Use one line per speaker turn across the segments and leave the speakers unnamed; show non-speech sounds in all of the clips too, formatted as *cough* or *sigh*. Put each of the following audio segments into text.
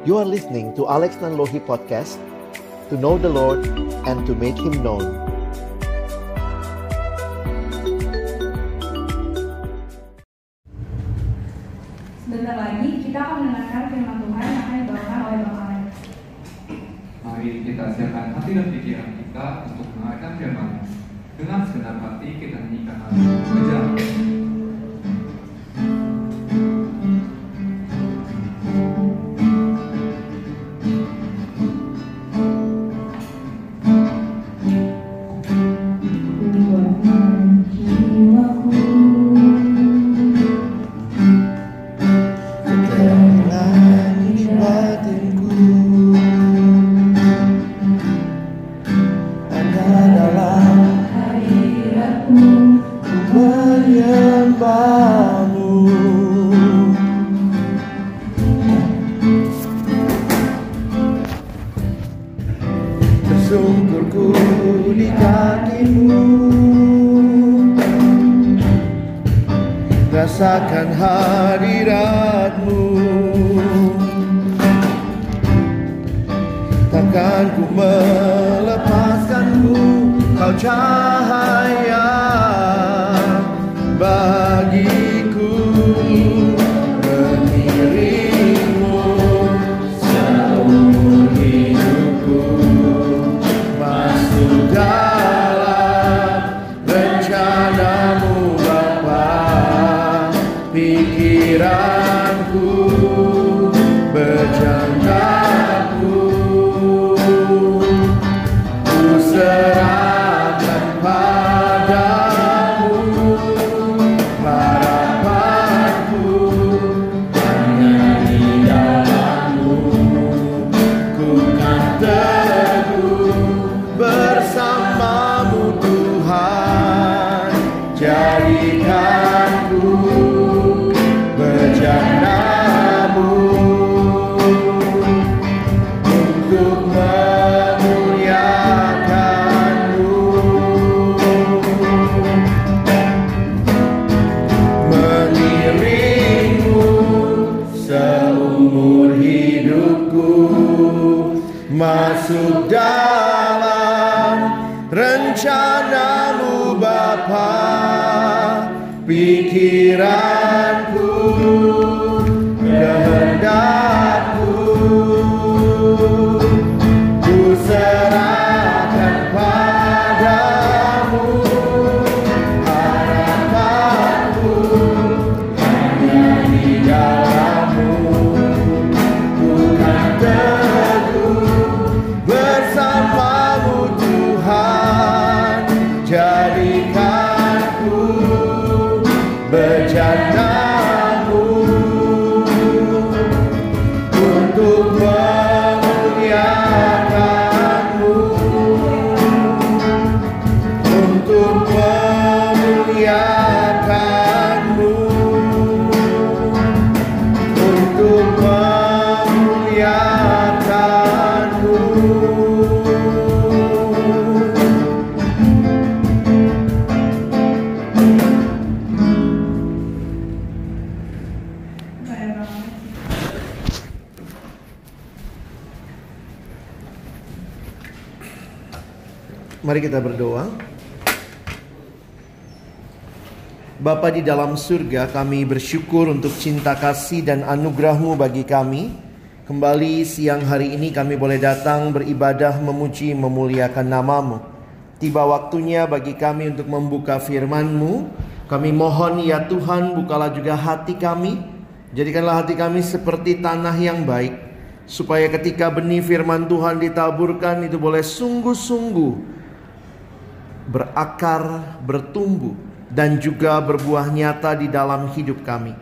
You are listening to Alex Nanlohi Podcast To know the Lord and to make Him known
Sebentar lagi kita akan mendengarkan firman Tuhan yang akan dibawakan oleh Bapak Alex.
Mari kita siapkan hati dan pikiran kita untuk mendengarkan firman. Dengan segenap hati kita nyanyikan lagu Kejar.
Rasakan hadiratmu. Takkan ku melepaskanmu Kau cahaya Mari kita berdoa. Bapa di dalam surga, kami bersyukur untuk cinta kasih dan anugerahmu bagi kami. Kembali siang hari ini kami boleh datang beribadah, memuji, memuliakan namamu. Tiba waktunya bagi kami untuk membuka firman-Mu. Kami mohon ya Tuhan, bukalah juga hati kami. Jadikanlah hati kami seperti tanah yang baik. Supaya ketika benih firman Tuhan ditaburkan itu boleh sungguh-sungguh berakar, bertumbuh, dan juga berbuah nyata di dalam hidup kami.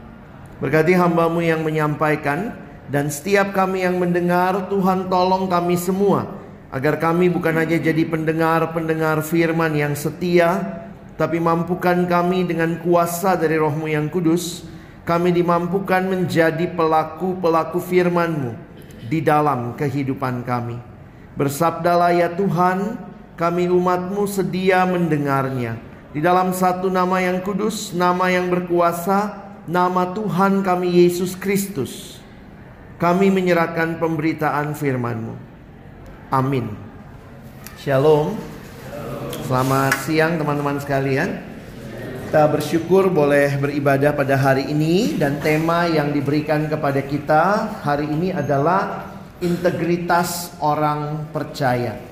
Berkati hambamu yang menyampaikan, dan setiap kami yang mendengar, Tuhan tolong kami semua, agar kami bukan hanya jadi pendengar-pendengar firman yang setia, tapi mampukan kami dengan kuasa dari rohmu yang kudus, kami dimampukan menjadi pelaku-pelaku firman-Mu di dalam kehidupan kami. Bersabdalah ya Tuhan, kami umatmu sedia mendengarnya. Di dalam satu nama yang kudus, nama yang berkuasa, nama Tuhan kami Yesus Kristus. kami menyerahkan pemberitaan firman-Mu. Amin. Shalom. Selamat siang teman-teman sekalian. Kita bersyukur boleh beribadah pada hari ini dan tema yang diberikan kepada kita hari ini adalah integritas orang percaya.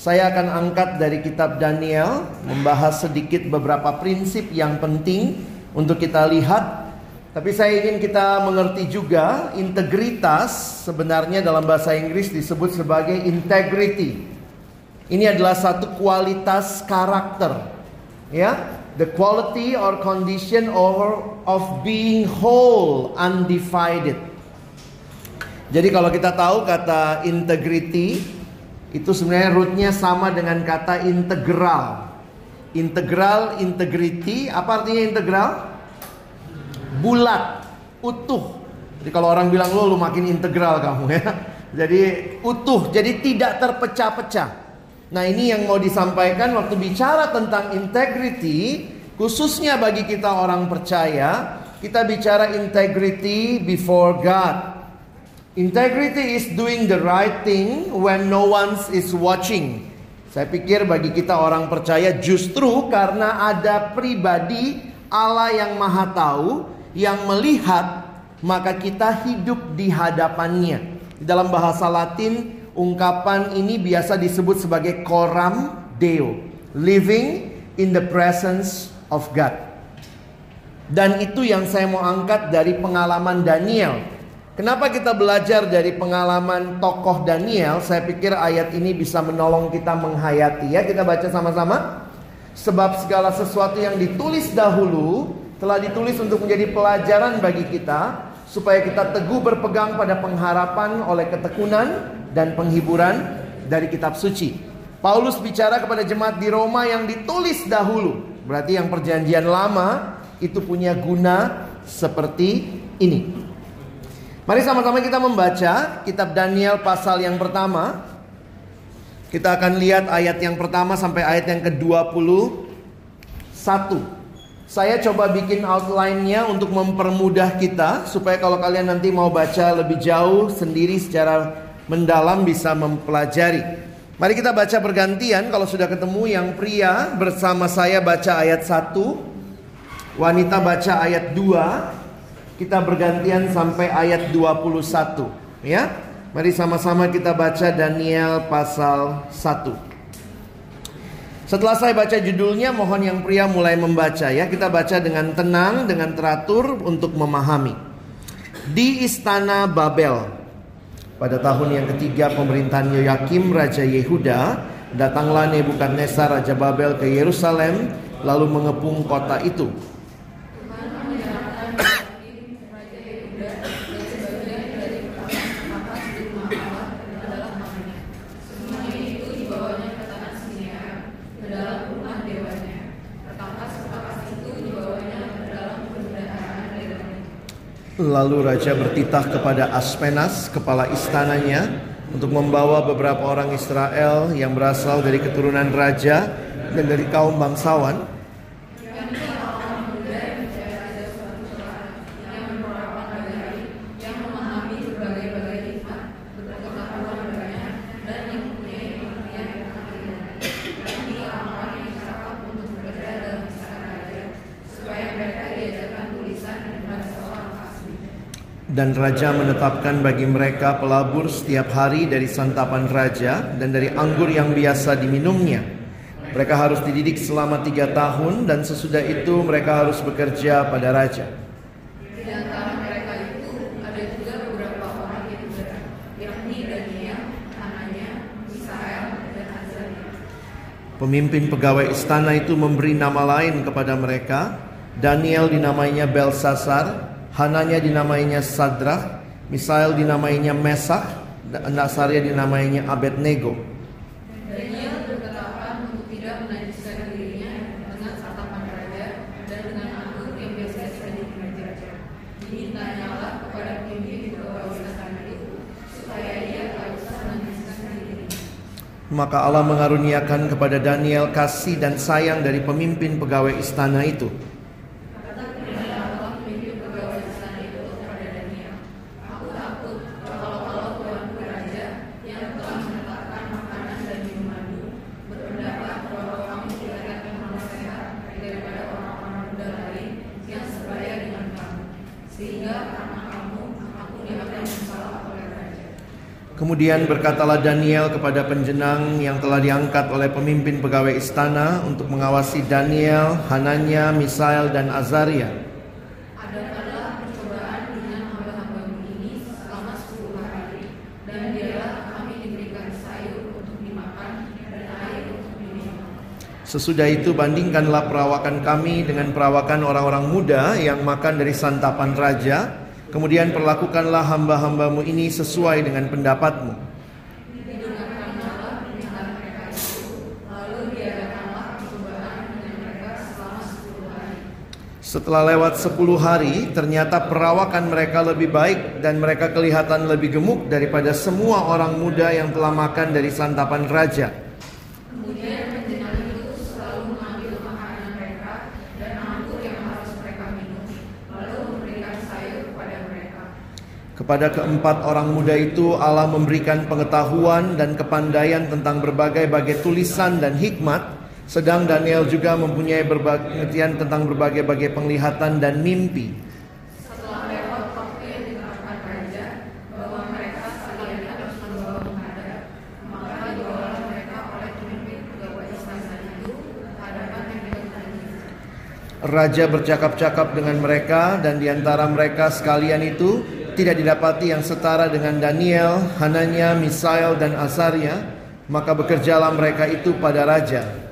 Saya akan angkat dari kitab Daniel membahas sedikit beberapa prinsip yang penting untuk kita lihat. Tapi saya ingin kita mengerti juga integritas sebenarnya dalam bahasa Inggris disebut sebagai integrity. Ini adalah satu kualitas karakter. Ya, the quality or condition or of being whole, undivided. Jadi kalau kita tahu kata integrity itu sebenarnya rootnya sama dengan kata integral. Integral, integrity, apa artinya integral? Bulat, utuh. Jadi kalau orang bilang lo lu makin integral kamu ya. Jadi utuh, jadi tidak terpecah-pecah. Nah ini yang mau disampaikan waktu bicara tentang integrity Khususnya bagi kita orang percaya Kita bicara integrity before God Integrity is doing the right thing when no one is watching Saya pikir bagi kita orang percaya justru karena ada pribadi Allah yang maha tahu Yang melihat maka kita hidup di hadapannya Dalam bahasa latin ungkapan ini biasa disebut sebagai koram deo, living in the presence of God. Dan itu yang saya mau angkat dari pengalaman Daniel. Kenapa kita belajar dari pengalaman tokoh Daniel? Saya pikir ayat ini bisa menolong kita menghayati ya. Kita baca sama-sama. Sebab segala sesuatu yang ditulis dahulu telah ditulis untuk menjadi pelajaran bagi kita supaya kita teguh berpegang pada pengharapan oleh ketekunan dan penghiburan dari kitab suci. Paulus bicara kepada jemaat di Roma yang ditulis dahulu. Berarti yang perjanjian lama itu punya guna seperti ini. Mari sama-sama kita membaca kitab Daniel pasal yang pertama. Kita akan lihat ayat yang pertama sampai ayat yang ke-21. Saya coba bikin outline-nya untuk mempermudah kita supaya kalau kalian nanti mau baca lebih jauh sendiri secara mendalam bisa mempelajari. Mari kita baca bergantian kalau sudah ketemu yang pria bersama saya baca ayat 1, wanita baca ayat 2, kita bergantian sampai ayat 21 ya. Mari sama-sama kita baca Daniel pasal 1. Setelah saya baca judulnya, mohon yang pria mulai membaca ya. Kita baca dengan tenang, dengan teratur untuk memahami. Di istana Babel, pada tahun yang ketiga pemerintahan Yoyakim Raja Yehuda, datanglah Nebukadnezar Raja Babel ke Yerusalem lalu mengepung kota itu. Lalu raja bertitah kepada Aspenas, kepala istananya, untuk membawa beberapa orang Israel yang berasal dari keturunan raja dan dari kaum bangsawan Dan raja menetapkan bagi mereka pelabur setiap hari dari santapan raja dan dari anggur yang biasa diminumnya. Mereka harus dididik selama tiga tahun dan sesudah itu mereka harus bekerja pada raja. Pemimpin pegawai istana itu memberi nama lain kepada mereka. Daniel dinamainya Belsasar, Hananya dinamainya Sadrah, Misael dinamainya Mesah, dan Nasaria dinamainya Abednego. Daniel berkata untuk tidak menajiskan dirinya dengan santapan raja dan dengan anggur yang biasa disajikan raja. Jadi tanyalah kepada pemimpin di bawah istana itu supaya ia tak usah menajiskan dirinya. Maka Allah mengaruniakan kepada Daniel kasih dan sayang dari pemimpin pegawai istana itu. Kemudian berkatalah Daniel kepada penjenang yang telah diangkat oleh pemimpin pegawai istana untuk mengawasi Daniel, Hananya, Misael, dan Azaria. Sesudah itu bandingkanlah perawakan kami dengan perawakan orang-orang muda yang makan dari santapan raja. Kemudian perlakukanlah hamba-hambamu ini sesuai dengan pendapatmu. Setelah lewat 10 hari, ternyata perawakan mereka lebih baik dan mereka kelihatan lebih gemuk daripada semua orang muda yang telah makan dari santapan raja. Kepada keempat orang muda itu Allah memberikan pengetahuan dan kepandaian tentang berbagai-bagai tulisan dan hikmat Sedang Daniel juga mempunyai pengertian tentang berbagai-bagai penglihatan dan mimpi. Raja bercakap-cakap dengan mereka dan di antara mereka sekalian itu tidak didapati yang setara dengan Daniel, Hananya, Misael, dan Asaria, maka bekerjalah mereka itu pada raja.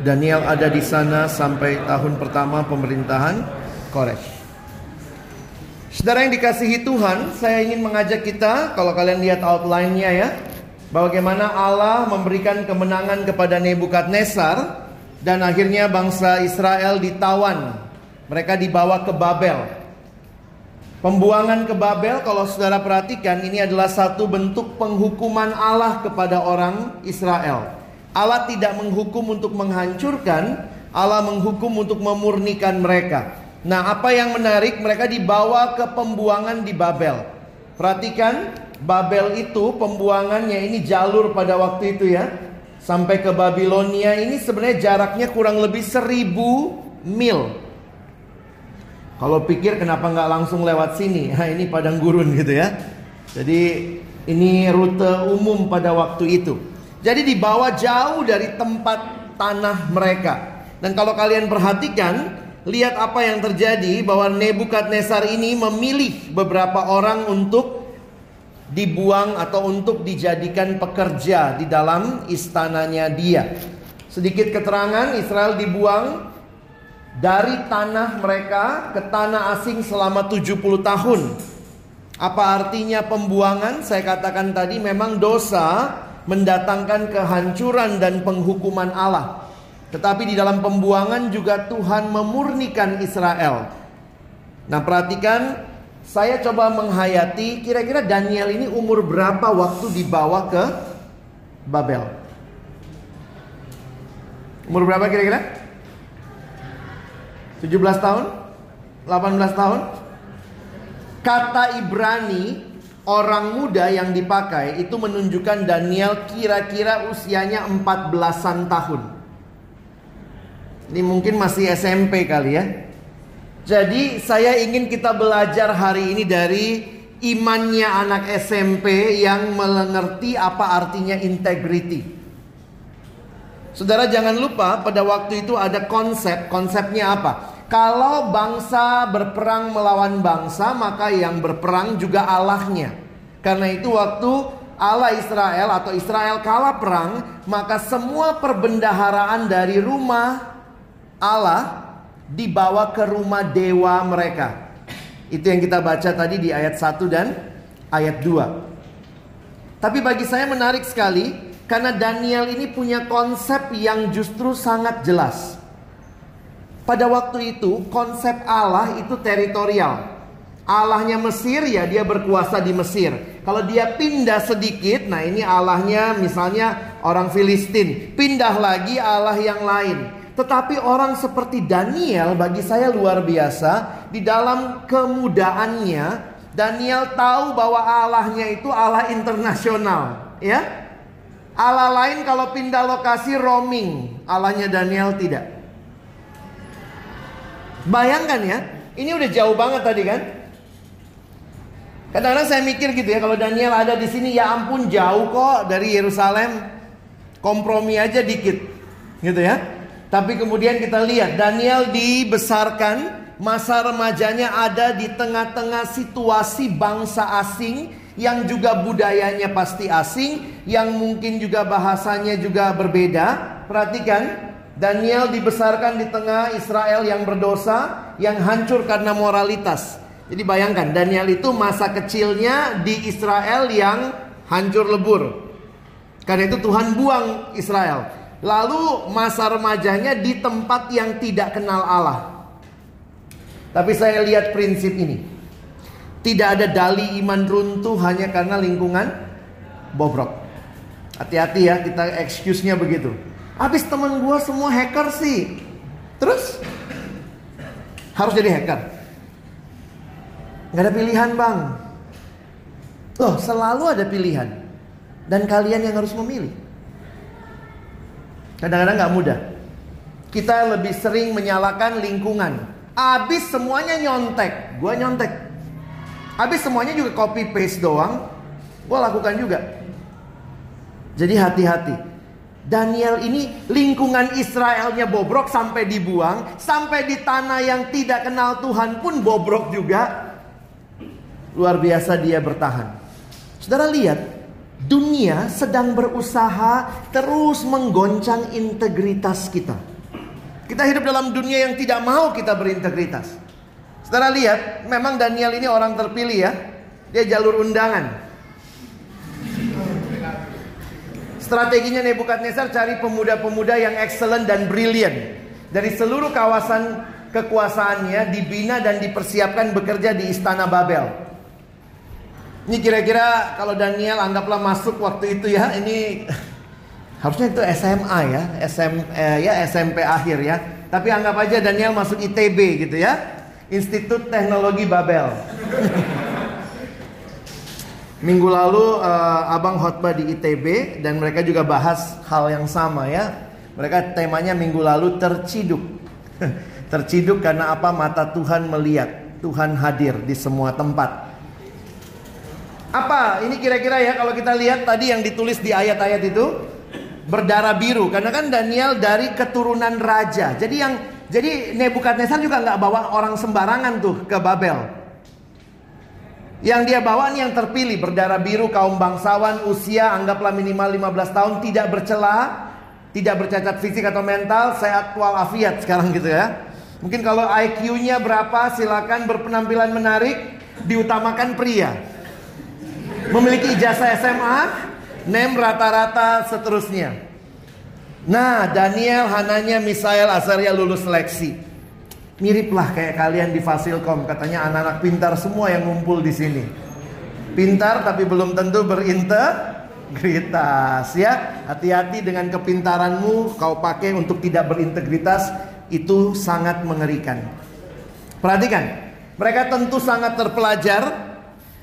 Daniel ada di sana sampai tahun pertama pemerintahan Koresh. Saudara yang dikasihi Tuhan, saya ingin mengajak kita, kalau kalian lihat outline-nya ya, bagaimana Allah memberikan kemenangan kepada Nebukadnezar dan akhirnya bangsa Israel ditawan. Mereka dibawa ke Babel. Pembuangan ke Babel kalau saudara perhatikan ini adalah satu bentuk penghukuman Allah kepada orang Israel. Allah tidak menghukum untuk menghancurkan, Allah menghukum untuk memurnikan mereka. Nah, apa yang menarik, mereka dibawa ke pembuangan di Babel. Perhatikan, Babel itu pembuangannya ini jalur pada waktu itu ya. Sampai ke Babilonia ini sebenarnya jaraknya kurang lebih seribu mil. Kalau pikir kenapa nggak langsung lewat sini? Nah, ini padang gurun gitu ya. Jadi ini rute umum pada waktu itu. Jadi dibawa jauh dari tempat tanah mereka. Dan kalau kalian perhatikan, lihat apa yang terjadi bahwa Nebukadnezar ini memilih beberapa orang untuk dibuang atau untuk dijadikan pekerja di dalam istananya dia. Sedikit keterangan, Israel dibuang dari tanah mereka ke tanah asing selama 70 tahun. Apa artinya pembuangan? Saya katakan tadi memang dosa mendatangkan kehancuran dan penghukuman Allah. Tetapi di dalam pembuangan juga Tuhan memurnikan Israel. Nah, perhatikan, saya coba menghayati kira-kira Daniel ini umur berapa waktu dibawa ke Babel? Umur berapa kira-kira? 17 tahun? 18 tahun? Kata Ibrani orang muda yang dipakai itu menunjukkan Daniel kira-kira usianya 14-an tahun. Ini mungkin masih SMP kali ya. Jadi saya ingin kita belajar hari ini dari imannya anak SMP yang mengerti apa artinya integrity. Saudara jangan lupa pada waktu itu ada konsep, konsepnya apa? Kalau bangsa berperang melawan bangsa, maka yang berperang juga Allahnya. Karena itu waktu Allah Israel atau Israel kalah perang, maka semua perbendaharaan dari rumah Allah dibawa ke rumah dewa mereka. Itu yang kita baca tadi di ayat 1 dan ayat 2. Tapi bagi saya menarik sekali karena Daniel ini punya konsep yang justru sangat jelas. Pada waktu itu konsep Allah itu teritorial. Allahnya Mesir ya dia berkuasa di Mesir. Kalau dia pindah sedikit, nah ini Allahnya misalnya orang Filistin. Pindah lagi Allah yang lain. Tetapi orang seperti Daniel bagi saya luar biasa di dalam kemudaannya Daniel tahu bahwa Allahnya itu Allah internasional, ya. Allah lain kalau pindah lokasi roaming, Allahnya Daniel tidak. Bayangkan ya, ini udah jauh banget tadi kan? Kadang-kadang saya mikir gitu ya, kalau Daniel ada di sini ya ampun jauh kok dari Yerusalem. Kompromi aja dikit. Gitu ya. Tapi kemudian kita lihat Daniel dibesarkan, masa remajanya ada di tengah-tengah situasi bangsa asing yang juga budayanya pasti asing, yang mungkin juga bahasanya juga berbeda. Perhatikan, Daniel dibesarkan di tengah Israel yang berdosa, yang hancur karena moralitas. Jadi bayangkan Daniel itu masa kecilnya di Israel yang hancur lebur. Karena itu Tuhan buang Israel. Lalu masa remajanya di tempat yang tidak kenal Allah. Tapi saya lihat prinsip ini. Tidak ada dali iman runtuh hanya karena lingkungan bobrok. Hati-hati ya kita excuse-nya begitu. Habis temen gue semua hacker sih. Terus harus jadi hacker. Gak ada pilihan bang. Loh selalu ada pilihan. Dan kalian yang harus memilih. Kadang-kadang gak mudah. Kita lebih sering menyalakan lingkungan. Abis semuanya nyontek. Gue nyontek. Abis semuanya juga copy paste doang. Gue lakukan juga. Jadi hati-hati. Daniel ini lingkungan Israelnya bobrok sampai dibuang. Sampai di tanah yang tidak kenal Tuhan pun bobrok juga. Luar biasa dia bertahan. Saudara lihat, dunia sedang berusaha terus menggoncang integritas kita. Kita hidup dalam dunia yang tidak mau kita berintegritas. Saudara lihat, memang Daniel ini orang terpilih ya. Dia jalur undangan. Strateginya Nebukadnezar cari pemuda-pemuda yang excellent dan brilliant. Dari seluruh kawasan kekuasaannya dibina dan dipersiapkan bekerja di istana Babel. Ini kira-kira kalau Daniel anggaplah masuk waktu itu ya, ini harusnya itu SMA ya, SM, eh, ya SMP akhir ya. Tapi anggap aja Daniel masuk ITB gitu ya, Institut Teknologi Babel. *laughs* Minggu lalu uh, abang khotbah di ITB dan mereka juga bahas hal yang sama ya. Mereka temanya minggu lalu terciduk. *laughs* terciduk karena apa? Mata Tuhan melihat, Tuhan hadir di semua tempat. Apa ini kira-kira ya kalau kita lihat tadi yang ditulis di ayat-ayat itu berdarah biru karena kan Daniel dari keturunan raja. Jadi yang jadi Nebukadnezar juga nggak bawa orang sembarangan tuh ke Babel. Yang dia bawa nih yang terpilih berdarah biru kaum bangsawan usia anggaplah minimal 15 tahun tidak bercela, tidak bercacat fisik atau mental, sehat walafiat sekarang gitu ya. Mungkin kalau IQ-nya berapa silakan berpenampilan menarik, diutamakan pria memiliki ijazah SMA, NEM rata-rata seterusnya. Nah, Daniel, Hananya, Misael, Azaria lulus seleksi. Miriplah kayak kalian di Fasilkom, katanya anak-anak pintar semua yang ngumpul di sini. Pintar tapi belum tentu berintegritas ya. Hati-hati dengan kepintaranmu kau pakai untuk tidak berintegritas itu sangat mengerikan. Perhatikan, mereka tentu sangat terpelajar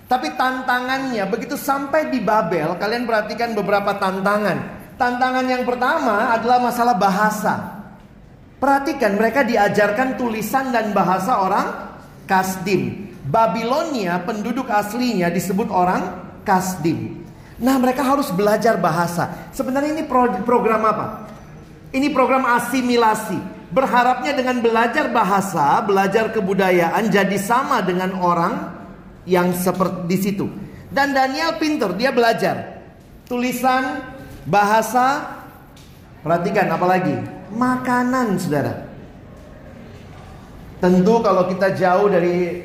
tapi tantangannya begitu sampai di Babel, kalian perhatikan beberapa tantangan. Tantangan yang pertama adalah masalah bahasa. Perhatikan mereka diajarkan tulisan dan bahasa orang Kasdim. Babilonia penduduk aslinya disebut orang Kasdim. Nah mereka harus belajar bahasa. Sebenarnya ini program apa? Ini program asimilasi. Berharapnya dengan belajar bahasa, belajar kebudayaan jadi sama dengan orang yang seperti di situ. Dan Daniel pinter, dia belajar tulisan, bahasa, perhatikan apalagi makanan, saudara. Tentu kalau kita jauh dari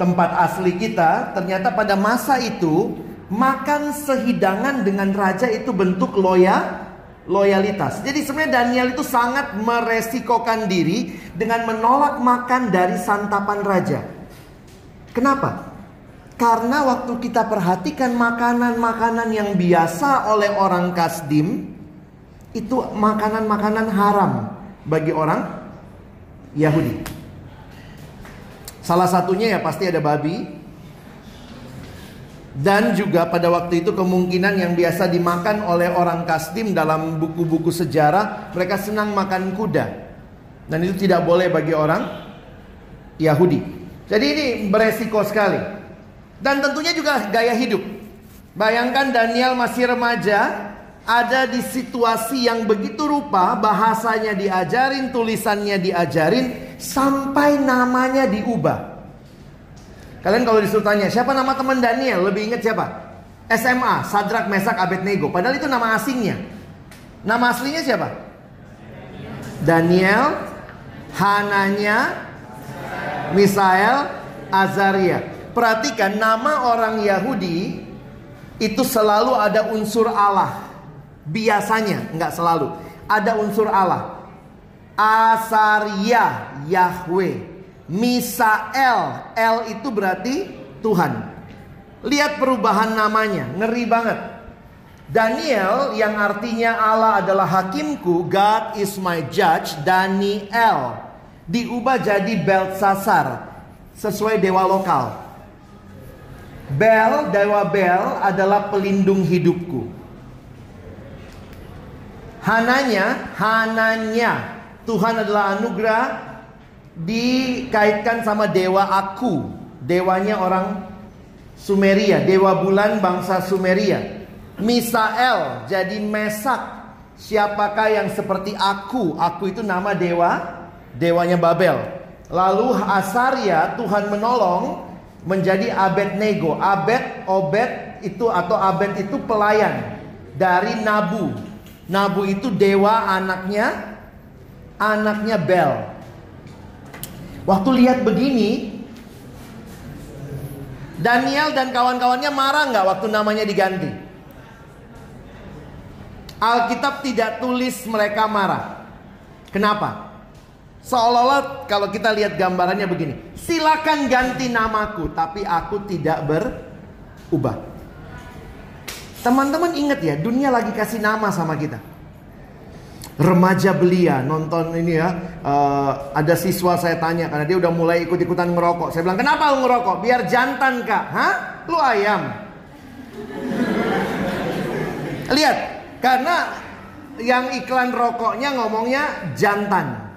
tempat asli kita, ternyata pada masa itu makan sehidangan dengan raja itu bentuk loya loyalitas. Jadi sebenarnya Daniel itu sangat meresikokan diri dengan menolak makan dari santapan raja. Kenapa? Karena waktu kita perhatikan makanan-makanan yang biasa oleh orang Kasdim itu makanan-makanan haram. bagi orang Yahudi. Salah satunya ya pasti ada babi. Dan juga pada waktu itu kemungkinan yang biasa dimakan oleh orang Kasdim dalam buku-buku sejarah, mereka senang makan kuda. Dan itu tidak boleh bagi orang Yahudi. Jadi ini beresiko sekali. Dan tentunya juga gaya hidup. Bayangkan Daniel masih remaja, ada di situasi yang begitu rupa, bahasanya diajarin, tulisannya diajarin, sampai namanya diubah. Kalian kalau disuruh tanya, siapa nama teman Daniel? Lebih ingat siapa? SMA, Sadrak, Mesak, Abednego. Padahal itu nama asingnya. Nama aslinya siapa? Daniel, Hananya, Misael, Azaria. Perhatikan nama orang Yahudi itu selalu ada unsur Allah. Biasanya, nggak selalu. Ada unsur Allah. Asaria, Yahweh. Misael, El itu berarti Tuhan. Lihat perubahan namanya, ngeri banget. Daniel yang artinya Allah adalah hakimku, God is my judge, Daniel. Diubah jadi Belsasar, sesuai dewa lokal. Bel, dewa Bel adalah pelindung hidupku. Hananya, Hananya, Tuhan adalah anugerah dikaitkan sama dewa aku, dewanya orang Sumeria, dewa bulan bangsa Sumeria. Misael jadi Mesak. Siapakah yang seperti aku? Aku itu nama dewa, dewanya Babel. Lalu Asaria Tuhan menolong menjadi Abednego. Abed, Obed itu atau Abed itu pelayan dari Nabu. Nabu itu dewa anaknya anaknya Bel. Waktu lihat begini, Daniel dan kawan-kawannya marah nggak waktu namanya diganti? Alkitab tidak tulis mereka marah. Kenapa? Seolah-olah kalau kita lihat gambarannya begini, silakan ganti namaku, tapi aku tidak berubah. Teman-teman ingat ya, dunia lagi kasih nama sama kita. Remaja belia nonton ini ya uh, ada siswa saya tanya karena dia udah mulai ikut-ikutan ngerokok. Saya bilang kenapa lu ngerokok? Biar jantan kak. Hah? Lu ayam? Lihat karena yang iklan rokoknya ngomongnya jantan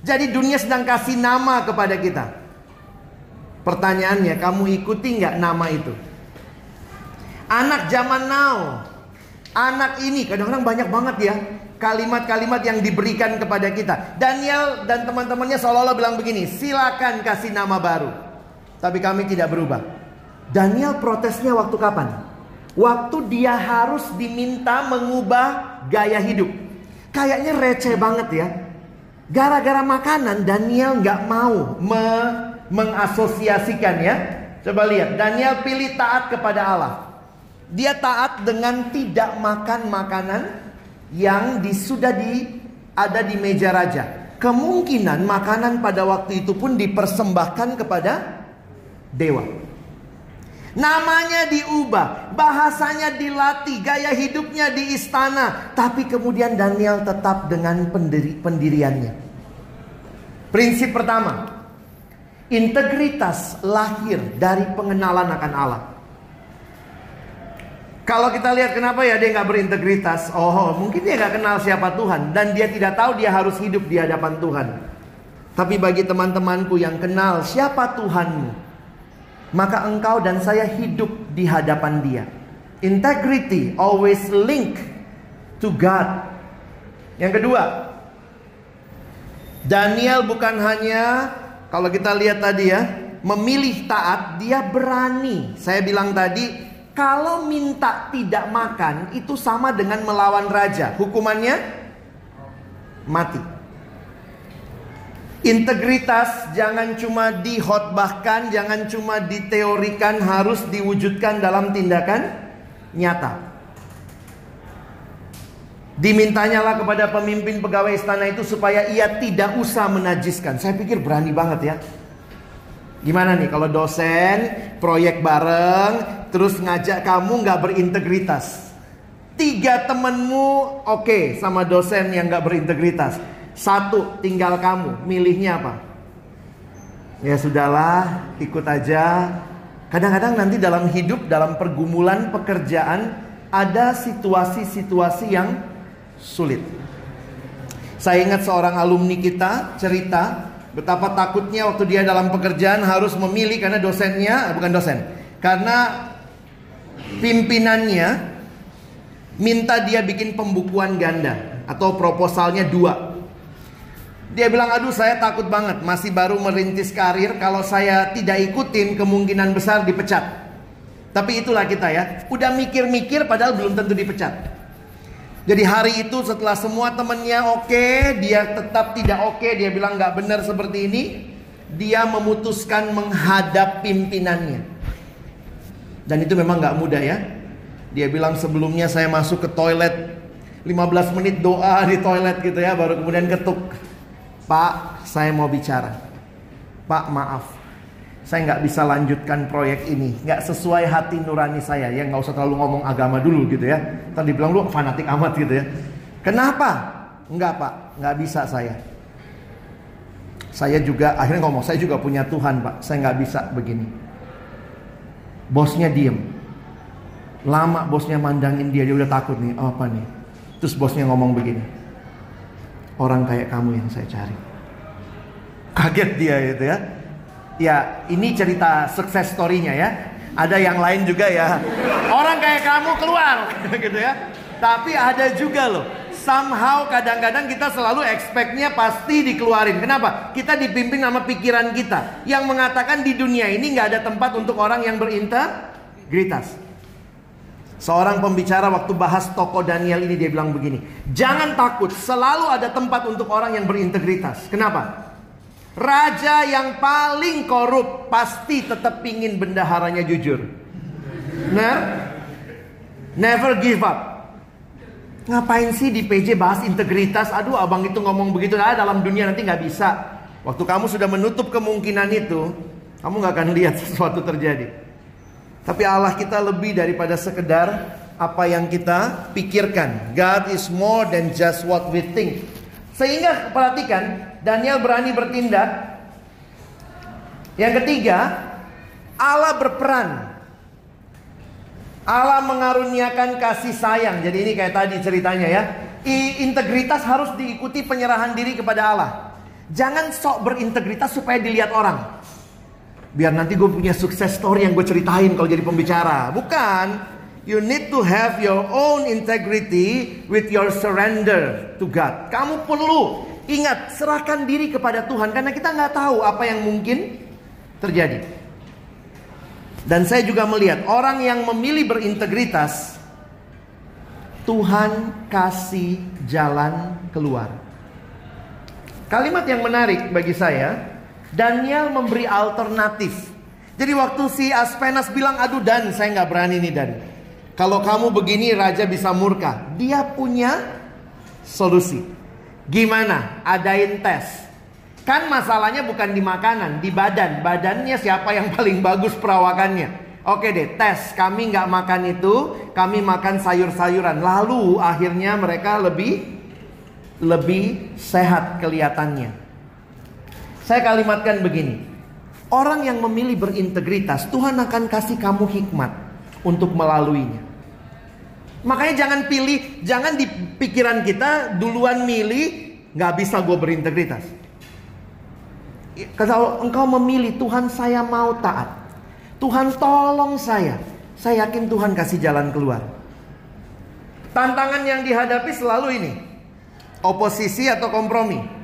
jadi dunia sedang kasih nama kepada kita pertanyaannya kamu ikuti nggak nama itu anak zaman now anak ini kadang-kadang banyak banget ya kalimat-kalimat yang diberikan kepada kita. Daniel dan teman-temannya seolah-olah bilang begini, silakan kasih nama baru. Tapi kami tidak berubah. Daniel protesnya waktu kapan? Waktu dia harus diminta mengubah gaya hidup. Kayaknya receh banget ya. Gara-gara makanan Daniel nggak mau me mengasosiasikan ya. Coba lihat, Daniel pilih taat kepada Allah. Dia taat dengan tidak makan makanan yang sudah di ada di meja raja. Kemungkinan makanan pada waktu itu pun dipersembahkan kepada dewa. Namanya diubah, bahasanya dilatih, gaya hidupnya di istana, tapi kemudian Daniel tetap dengan pendiri, pendiriannya. Prinsip pertama, integritas lahir dari pengenalan akan Allah. Kalau kita lihat kenapa ya dia nggak berintegritas, oh mungkin dia nggak kenal siapa Tuhan dan dia tidak tahu dia harus hidup di hadapan Tuhan. Tapi bagi teman-temanku yang kenal siapa Tuhanmu, maka engkau dan saya hidup di hadapan Dia. Integrity always link to God. Yang kedua, Daniel bukan hanya kalau kita lihat tadi ya, memilih taat, dia berani. Saya bilang tadi, kalau minta tidak makan itu sama dengan melawan raja. Hukumannya mati. Integritas jangan cuma dihotbahkan, jangan cuma diteorikan, harus diwujudkan dalam tindakan nyata. Dimintanyalah kepada pemimpin pegawai istana itu supaya ia tidak usah menajiskan. Saya pikir berani banget ya. Gimana nih kalau dosen proyek bareng terus ngajak kamu nggak berintegritas? Tiga temenmu oke okay, sama dosen yang nggak berintegritas. Satu, tinggal kamu. Milihnya apa? Ya sudahlah, ikut aja. Kadang-kadang nanti dalam hidup, dalam pergumulan pekerjaan, ada situasi-situasi yang sulit. Saya ingat seorang alumni kita cerita betapa takutnya waktu dia dalam pekerjaan harus memilih karena dosennya, bukan dosen, karena pimpinannya minta dia bikin pembukuan ganda atau proposalnya dua. Dia bilang, aduh saya takut banget, masih baru merintis karir, kalau saya tidak ikutin kemungkinan besar dipecat. Tapi itulah kita ya, udah mikir-mikir padahal belum tentu dipecat. Jadi hari itu setelah semua temennya oke, dia tetap tidak oke, dia bilang nggak benar seperti ini, dia memutuskan menghadap pimpinannya. Dan itu memang nggak mudah ya. Dia bilang sebelumnya saya masuk ke toilet 15 menit doa di toilet gitu ya, baru kemudian ketuk. Pak, saya mau bicara. Pak, maaf. Saya nggak bisa lanjutkan proyek ini, nggak sesuai hati nurani saya. Ya nggak usah terlalu ngomong agama dulu gitu ya. Tadi bilang lu fanatik amat gitu ya. Kenapa? Enggak pak, nggak bisa saya. Saya juga akhirnya ngomong, saya juga punya Tuhan pak. Saya nggak bisa begini. Bosnya diem. Lama bosnya mandangin dia, dia udah takut nih. Oh, apa nih? Terus bosnya ngomong begini. Orang kayak kamu yang saya cari. Kaget dia itu ya. Ya, ini cerita sukses story-nya ya. Ada yang lain juga ya. Orang kayak kamu keluar *laughs* gitu ya. Tapi ada juga loh. Somehow kadang-kadang kita selalu expect-nya pasti dikeluarin. Kenapa? Kita dipimpin sama pikiran kita. Yang mengatakan di dunia ini nggak ada tempat untuk orang yang berintegritas. Seorang pembicara waktu bahas toko Daniel ini dia bilang begini. Jangan takut, selalu ada tempat untuk orang yang berintegritas. Kenapa? Raja yang paling korup pasti tetap pingin bendaharanya jujur. Nah, never give up. Ngapain sih di PJ bahas integritas? Aduh, abang itu ngomong begitu. Ah, dalam dunia nanti nggak bisa. Waktu kamu sudah menutup kemungkinan itu, kamu nggak akan lihat *laughs* sesuatu terjadi. Tapi Allah kita lebih daripada sekedar apa yang kita pikirkan. God is more than just what we think. Sehingga perhatikan, Daniel berani bertindak. Yang ketiga, Allah berperan. Allah mengaruniakan kasih sayang. Jadi ini kayak tadi ceritanya ya. I, integritas harus diikuti penyerahan diri kepada Allah. Jangan sok berintegritas supaya dilihat orang. Biar nanti gue punya sukses story yang gue ceritain kalau jadi pembicara. Bukan. You need to have your own integrity with your surrender to God. Kamu perlu ingat serahkan diri kepada Tuhan karena kita nggak tahu apa yang mungkin terjadi. Dan saya juga melihat orang yang memilih berintegritas, Tuhan kasih jalan keluar. Kalimat yang menarik bagi saya, Daniel memberi alternatif. Jadi waktu si Aspenas bilang, aduh Dan saya nggak berani nih Dan. Kalau kamu begini raja bisa murka. Dia punya solusi. Gimana? Adain tes. Kan masalahnya bukan di makanan, di badan. Badannya siapa yang paling bagus perawakannya. Oke deh, tes. Kami nggak makan itu, kami makan sayur-sayuran. Lalu akhirnya mereka lebih lebih sehat kelihatannya. Saya kalimatkan begini. Orang yang memilih berintegritas, Tuhan akan kasih kamu hikmat untuk melaluinya. Makanya jangan pilih, jangan di pikiran kita duluan milih, nggak bisa gue berintegritas. Kalau engkau memilih Tuhan saya mau taat. Tuhan tolong saya. Saya yakin Tuhan kasih jalan keluar. Tantangan yang dihadapi selalu ini. Oposisi atau kompromi.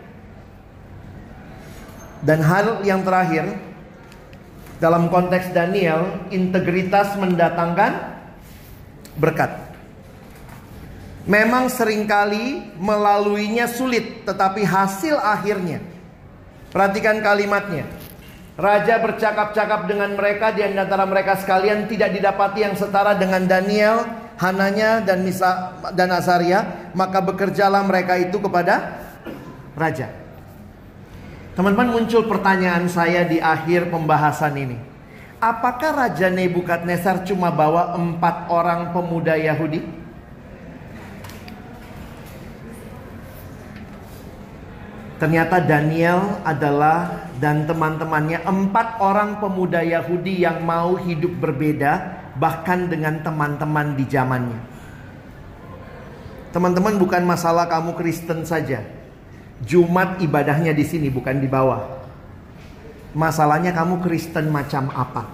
Dan hal yang terakhir dalam konteks Daniel, integritas mendatangkan berkat. Memang sering kali melaluinya sulit, tetapi hasil akhirnya. Perhatikan kalimatnya. Raja bercakap-cakap dengan mereka di antara mereka sekalian tidak didapati yang setara dengan Daniel, Hananya dan Misa dan Asaria, maka bekerjalah mereka itu kepada raja. Teman-teman muncul pertanyaan saya di akhir pembahasan ini. Apakah Raja Nebukadnezar cuma bawa empat orang pemuda Yahudi? Ternyata Daniel adalah dan teman-temannya empat orang pemuda Yahudi yang mau hidup berbeda bahkan dengan teman-teman di zamannya. Teman-teman bukan masalah kamu Kristen saja. Jumat ibadahnya di sini bukan di bawah. Masalahnya kamu Kristen macam apa?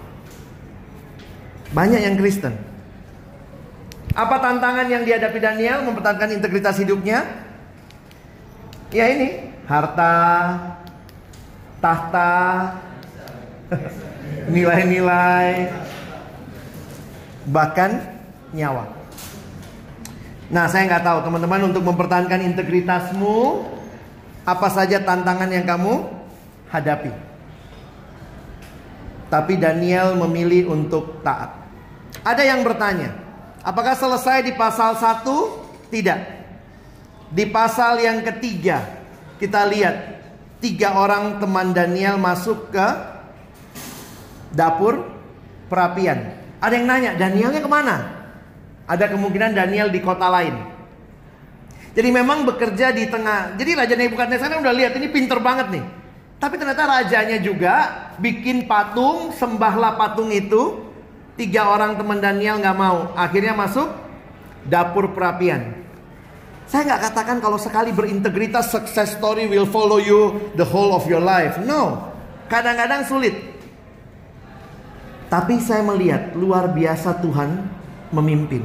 Banyak yang Kristen. Apa tantangan yang dihadapi Daniel mempertahankan integritas hidupnya? Ya ini, harta, tahta, *laughs* nilai-nilai, bahkan nyawa. Nah, saya nggak tahu teman-teman untuk mempertahankan integritasmu, apa saja tantangan yang kamu hadapi. Tapi Daniel memilih untuk taat. Ada yang bertanya, apakah selesai di pasal 1? Tidak. Di pasal yang ketiga, kita lihat tiga orang teman Daniel masuk ke dapur perapian. Ada yang nanya, Danielnya ke mana? Ada kemungkinan Daniel di kota lain. Jadi memang bekerja di tengah. Jadi Raja Nebukadnezar udah lihat ini pinter banget nih. Tapi ternyata rajanya juga bikin patung, sembahlah patung itu. Tiga orang teman Daniel nggak mau. Akhirnya masuk dapur perapian. Saya nggak katakan kalau sekali berintegritas success story will follow you the whole of your life. No. Kadang-kadang sulit. Tapi saya melihat luar biasa Tuhan memimpin.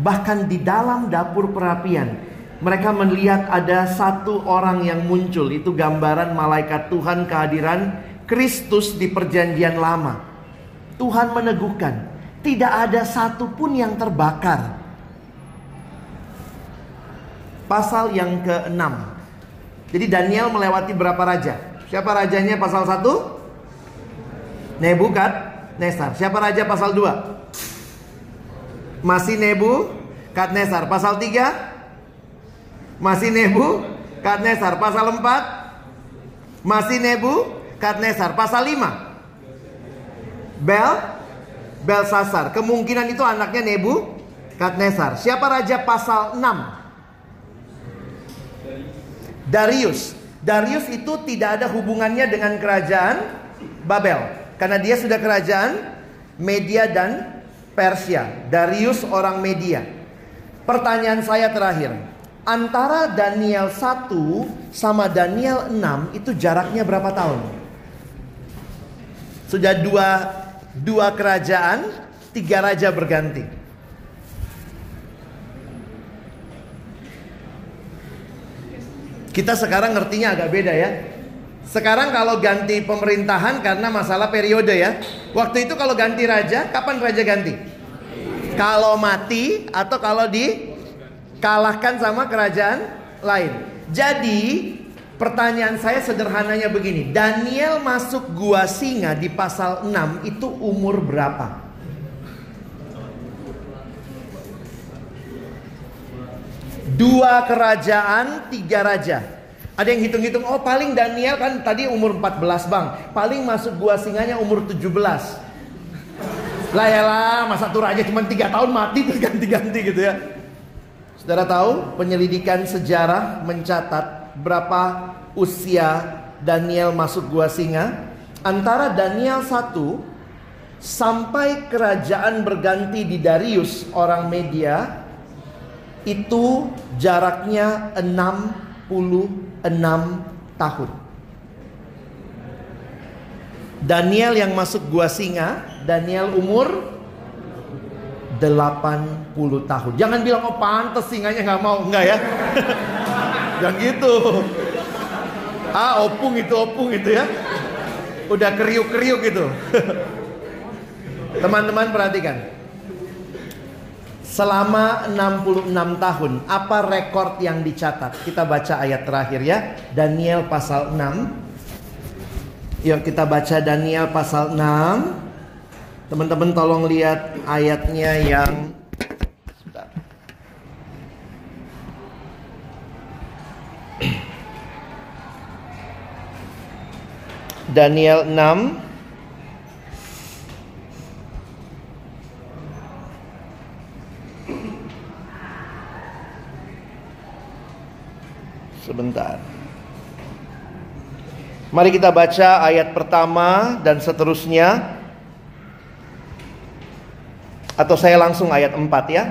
Bahkan di dalam dapur perapian, mereka melihat ada satu orang yang muncul. Itu gambaran malaikat Tuhan kehadiran Kristus di perjanjian lama. Tuhan meneguhkan, tidak ada satupun yang terbakar. Pasal yang ke-6. Jadi Daniel melewati berapa raja? Siapa rajanya pasal 1? Nebukad Nesar. Siapa raja pasal 2? Masih Nebu Kadnesar. Pasal 3? Masih Nebu Kadnesar. Pasal 4? Masih Nebu Kadnesar. Pasal 5? Bel Belsasar. Kemungkinan itu anaknya Nebu Kadnesar. Siapa raja pasal 6? Darius. Darius itu tidak ada hubungannya dengan kerajaan Babel. Karena dia sudah kerajaan Media dan Persia. Darius orang Media. Pertanyaan saya terakhir. Antara Daniel 1 sama Daniel 6 itu jaraknya berapa tahun? Sudah dua, dua kerajaan, tiga raja berganti. Kita sekarang ngertinya agak beda ya. Sekarang kalau ganti pemerintahan karena masalah periode ya. Waktu itu kalau ganti raja, kapan raja ganti? Kalau mati atau kalau dikalahkan sama kerajaan lain. Jadi pertanyaan saya sederhananya begini. Daniel masuk gua singa di pasal 6 itu umur berapa? Dua kerajaan, tiga raja. Ada yang hitung-hitung, oh paling Daniel kan tadi umur 14 bang. Paling masuk gua singanya umur 17. Lah ya lah, masa tuh raja cuma 3 tahun mati terus ganti-ganti gitu ya. Saudara tahu penyelidikan sejarah mencatat berapa usia Daniel masuk gua singa? Antara Daniel 1 sampai kerajaan berganti di Darius orang Media itu jaraknya 60 tahun. Daniel yang masuk gua singa, Daniel umur 80 tahun. Jangan bilang oh pantas singanya nggak mau, enggak ya. *laughs* Jangan gitu. Ah, opung itu opung itu ya. Udah kriuk-kriuk gitu. *laughs* Teman-teman perhatikan. Selama 66 tahun, apa rekor yang dicatat? Kita baca ayat terakhir ya. Daniel pasal 6. Yuk kita baca Daniel pasal 6. Teman-teman tolong lihat ayatnya yang Daniel 6 Sebentar. Mari kita baca ayat pertama dan seterusnya. Atau saya langsung ayat 4 ya.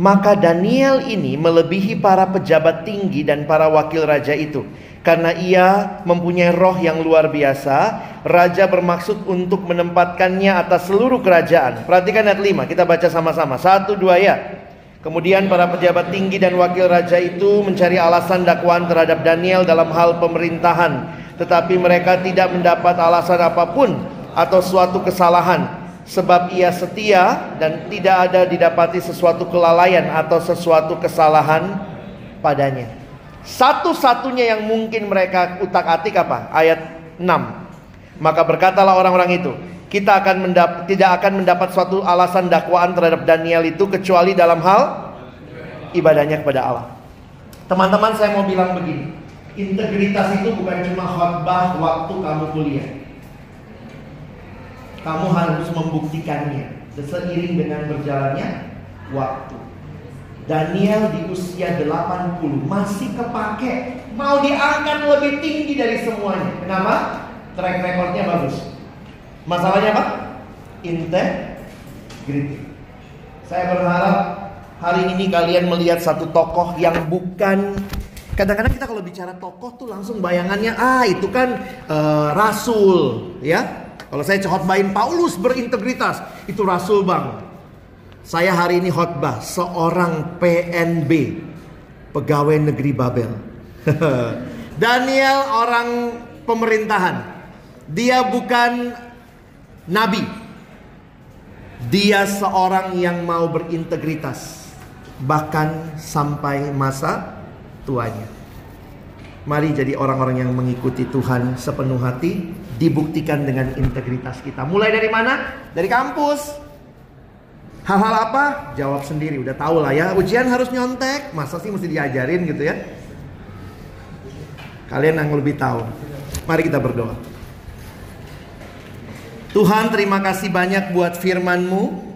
Maka Daniel ini melebihi para pejabat tinggi dan para wakil raja itu. Karena ia mempunyai roh yang luar biasa, raja bermaksud untuk menempatkannya atas seluruh kerajaan. Perhatikan ayat 5, kita baca sama-sama. Satu, dua ya. Kemudian para pejabat tinggi dan wakil raja itu mencari alasan dakwaan terhadap Daniel dalam hal pemerintahan. Tetapi mereka tidak mendapat alasan apa pun atau suatu kesalahan. Sebab ia setia dan tidak ada didapati sesuatu kelalaian atau sesuatu kesalahan padanya. Satu-satunya yang mungkin mereka utak-atik apa? Ayat 6. Maka berkatalah orang-orang itu, kita akan mendap tidak akan mendapat suatu alasan dakwaan terhadap Daniel itu kecuali dalam hal ibadahnya kepada Allah. Teman-teman saya mau bilang begini, integritas itu bukan cuma khotbah waktu kamu kuliah. Kamu harus membuktikannya seiring dengan berjalannya waktu. Daniel di usia 80 masih kepake, mau diangkat lebih tinggi dari semuanya. Kenapa? Track recordnya bagus. Masalahnya apa? Integrity. Saya berharap hari ini kalian melihat satu tokoh yang bukan Kadang-kadang kita kalau bicara tokoh tuh langsung bayangannya ah itu kan uh, rasul ya. Kalau saya khotbahin Paulus berintegritas, itu rasul bang. Saya hari ini khotbah seorang PNB, pegawai negeri Babel. *laughs* Daniel orang pemerintahan. Dia bukan nabi. Dia seorang yang mau berintegritas. Bahkan sampai masa tuanya. Mari jadi orang-orang yang mengikuti Tuhan sepenuh hati, dibuktikan dengan integritas kita. Mulai dari mana? Dari kampus. Hal-hal apa? Jawab sendiri, udah tahu lah ya. Ujian harus nyontek, masa sih mesti diajarin gitu ya? Kalian yang lebih tahu. Mari kita berdoa. Tuhan terima kasih banyak buat firman-Mu.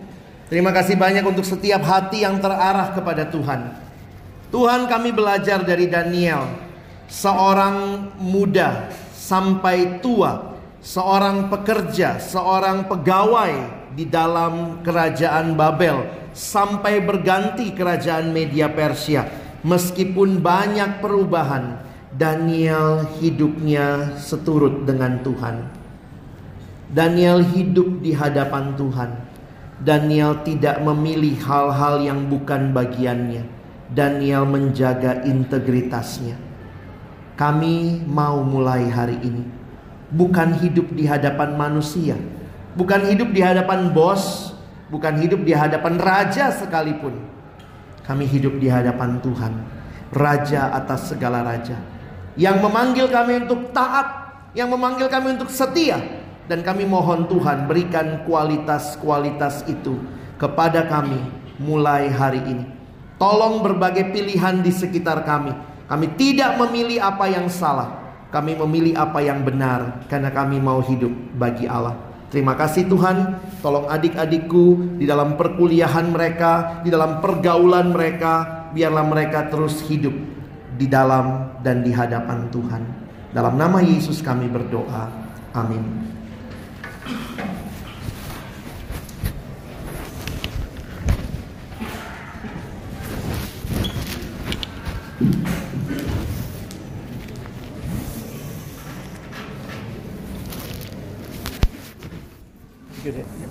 Terima kasih banyak untuk setiap hati yang terarah kepada Tuhan. Tuhan kami belajar dari Daniel, seorang muda sampai tua, seorang pekerja, seorang pegawai di dalam kerajaan Babel sampai berganti kerajaan Media Persia. Meskipun banyak perubahan, Daniel hidupnya seturut dengan Tuhan. Daniel hidup di hadapan Tuhan. Daniel tidak memilih hal-hal yang bukan bagiannya. Daniel menjaga integritasnya. Kami mau mulai hari ini bukan hidup di hadapan manusia, bukan hidup di hadapan bos, bukan hidup di hadapan raja sekalipun. Kami hidup di hadapan Tuhan, raja atas segala raja, yang memanggil kami untuk taat, yang memanggil kami untuk setia, dan kami mohon Tuhan berikan kualitas-kualitas itu kepada kami mulai hari ini. Tolong berbagai pilihan di sekitar kami. Kami tidak memilih apa yang salah. Kami memilih apa yang benar karena kami mau hidup bagi Allah. Terima kasih Tuhan, tolong adik-adikku di dalam perkuliahan mereka, di dalam pergaulan mereka, biarlah mereka terus hidup di dalam dan di hadapan Tuhan. Dalam nama Yesus kami berdoa. Amin. Good hit.